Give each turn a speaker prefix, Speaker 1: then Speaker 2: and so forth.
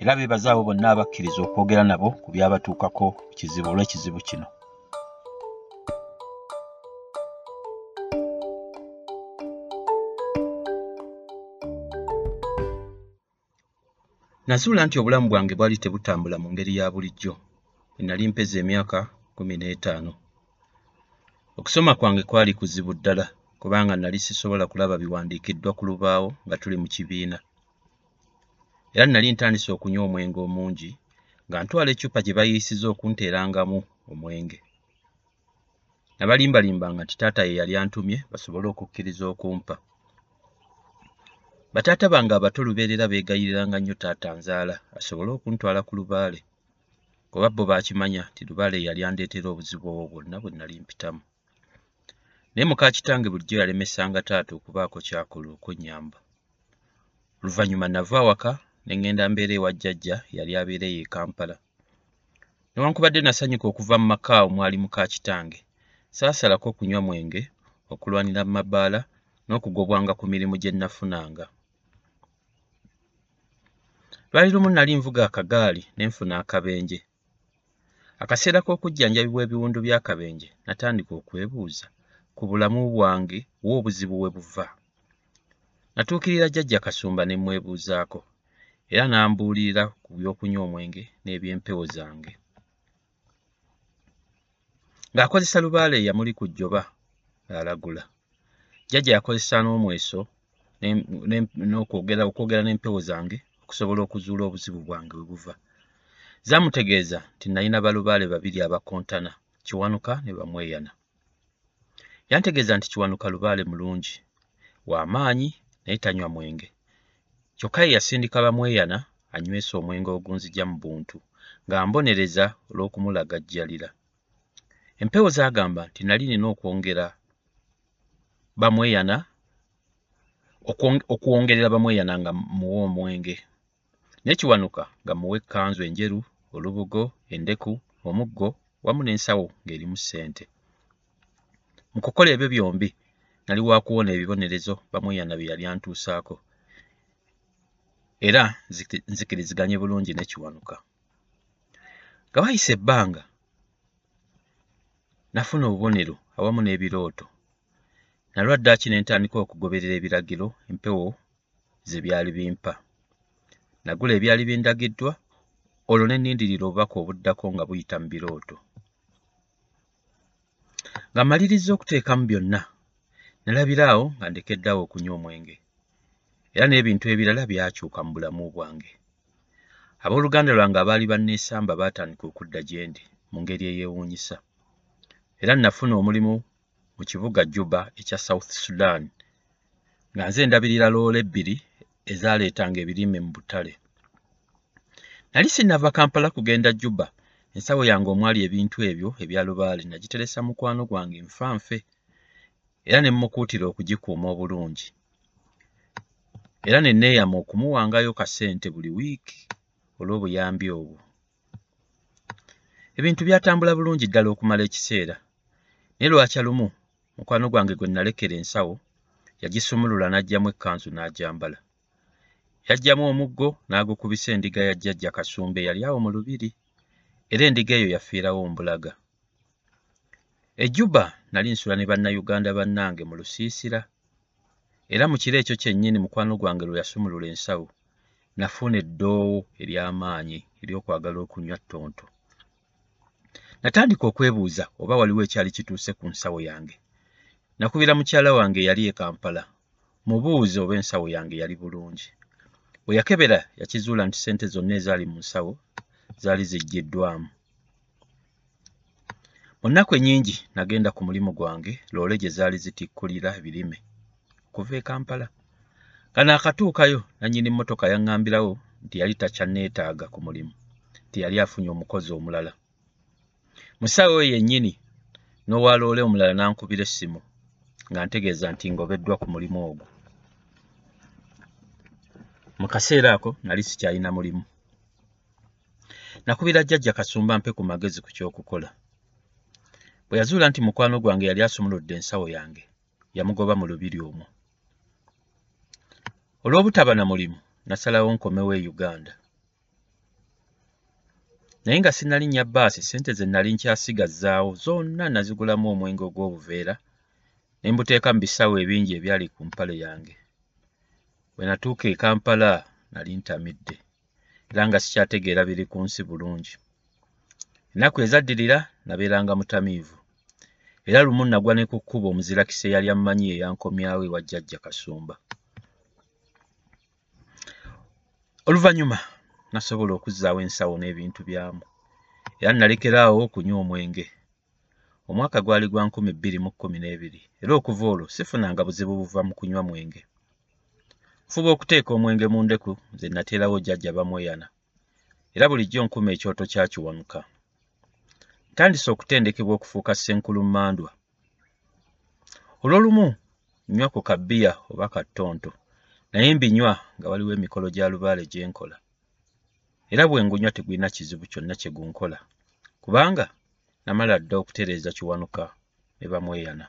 Speaker 1: era beebaza abo bonna abakkiriza okwogera nabo ku byabatuukako kizibu olw'ekizibu kino. Nazuula nti obulamu bwange bwali tebutambula mu ngeri ya bulijjo. Enali mpeza emyaka kumi n'etaano. Okusoma kwange kwali kuzibu ddala kubanga nali sisobola kulaba biwandiikiddwa ku lubaawo nga tuli mu kibiina era nali ntandise okunywa omwenge omungi nga ntwala eccupa gye bayiisiza okunteerangamu omwenge. Nabalimbalimbanga nti taata ye yali antumye basobole okukkiriza okumpa. Bataata bange abato lubeerera beegayiriranga nnyo taata nzaala asobole okuntwala ku lubaale kuba bo baakimanya nti lubaale yali andeetera obuzibu obwo bwonna bwe nali mpitamu. Naye muka kitange bulijjo yalemesanga taata okubaako kyakola okwennyamba oluvannyuma nava awaka ne ŋŋenda mbeera ewa jjajja yali abeereyo e kampala. Newankubadde nasanyuka okuva mu maka omwali muka kitange saasalako kunywa mwenge okulwanira mu mabaala n'okugobwanga ku mirimu gye nafunanga. Lwali lumu nali nvuga akagaali ne nfuna akabenje. Akaseera k'okujjanjabibwa ebiwundu by'akabenje natandika okwebuuza ku bulamu bwange wa obuzibu we buva. Natuukirira jjajja kasumba ne mwebuuzaako era n'ambuulirira ku by'okunywa omwenge n'ebyempewo zange. Ng'akozesa lubaale eyamuli ku jjoba alagula jjajja yakozesa n'omweso okwogera n'empewo zange okusobola okuzuula obuzibu bwange we buva. Zaamutegeeza nti nalina balubaale babiri abakontana kiwanuka ne bamweyana. Yantegeeza nti kiwanuka lubaale mulungi w'amaanyi naye tanywa mwenge kyokka ye yasindika bamweyana anywesa omwenge ogunzija mu buntu ng'ambonereza olw'okumulagajjalira empewo zaagamba nti nali nina okwongera bamweyana okuwongerera bamweyana nga muwa omwenge. Naye kiwanuka nga muwa ekkanzu enjeru olubugo endeku omuggo wamu n'ensawo ng'erimu ssente. Mu kukola ebyo byombi nali wa kuwona ebibonerezo bamweyana bye yali antuusaako era nzikiriziganye bulungi ne kiwanuka nga wayise ebbanga nafuna obubonero awamu n'ebirooto. Nalwa ddaaki ne ntandika okugoberera ebiragiro empewo ze byali bimpa. Nagula ebyali bindagiddwa olwo ne nnindirira obubaka obuddako nga buyita mu birooto. Nga mmalirizza okuteekamu byonna nalabira awo nga ndekeddeawo okunywa omwenge era n'ebintu ebirala byakyuka mu bulamu bwange. Abooluganda lwange abaali banneesamba baatandika okudda gye ndi mu ngeri eyeewuunyisa era nafuna omulimu mu kibuga juba ekya south sudan nga nze ndabirira loola ebbiri ezaaleetanga ebirime mu butale. Nali sinnava kampala kugenda juba. Ensawo yange omwali ebintu ebyo ebya lubaale nagiteresa mukwano gwange nfanfe era ne mmukuutira okugikuuma obulungi era ne neeyama okumuwangayo kasente buli wiiki olw'obuyambi obwo. Ebintu byatambula bulungi ddala okumala ekiseera. Naye lwakya lumu mukwano gwange gwe nalekera ensawo yagisumulula n'aggyamu ekkanzu n'agyambala. Yaggyamu omuggo n'agukubisa endiga ya jjajja kasumba eyali awo mu lubiri era endiga eyo yafiirawo mbulaga. Ejjuba nali nsula ne bannayuganda bannange mu lusiisira era mu kiro ekyo kyennyini mukwano gwange lwe yasumulula ensawo nafuna eddoowo ery'amaanyi ery'okwagala okunywa ttonto. Natandika okwebuuza oba waliwo ekyali kituuse ku nsawo yange. Nakubira mukyala wange eyali e kampala mubuuze oba ensawo yange yali bulungi. Bwe yakebera yakizuula nti ssente zonna ezaali mu nsawo zaali ziggyiddwamu mu nnaku ennyingi nagenda ku mulimu gwange loole gye zaali zitikkulira ebirime okuva e kampala. Kano akatuukayo nannyini mmotoka yaŋŋambirawo nti yali takyanneetaaga ku mulimu nti yali afunye omukozi omulala. Mu ssaawa eyo yennyini n'owa loole omulala n'ankubira essimu nga ntegeeza nti ngobeddwa ku mulimu ogwo. Mu kaseera ako nali sikyalina mulimu. Nakubira jjajja kasumba mpe ku magezi ku ky'okukola. Bwe yazuula nti mukwano gwange yali asumuludde ensawo yange yamugoba mu lubiri omwo olw'obutaba na mulimu nasalawo nkomewo e uganda. Naye nga sinnalinnya bbaasi ssente ze nali nkyasigazzaawo zonna nazigulamu omwenge ogw'obuveera ne mbuteeka mu bisawo ebingi ebyali ku mpale yange. Bwe natuuka e kampala nali ntamidde era nga sikyategeera biri ku nsi bulungi. Ennaku ezaddirira nabeeranga mutamiivu era lumu nagwa ne ku kkubo omuzirakisi eyali ammanyi eyankomyawo ewa jjajja kasumba oluvannyuma nasobola okuzzaawo ensawo n'ebintu byamu. Era nalekeraawo okunywa omwenge. Omwaka gwali gwa nkumi bbiri mu kkumi n'ebiri. Era okuva olwo sifunanga buzibu buva mu kunywa mwenge. Nfuba okuteeka omwenge mu ndeku ze nateerawo jjajja bamweyana. Era bulijjo nkuma ekyoto kyakiwanuka. Ntandise okutendekebwa okufuuka ssenkulummandwa olw'olumu nnywa ku kabbiya oba kattonto naye mbinywa nga waliwo emikolo gya lubaale gye nkola. Era bwe ngunywa tegulina kizibu kyonna kye gunkola. Kubanga namala dda okutereeza kiwanuka ne bamweyana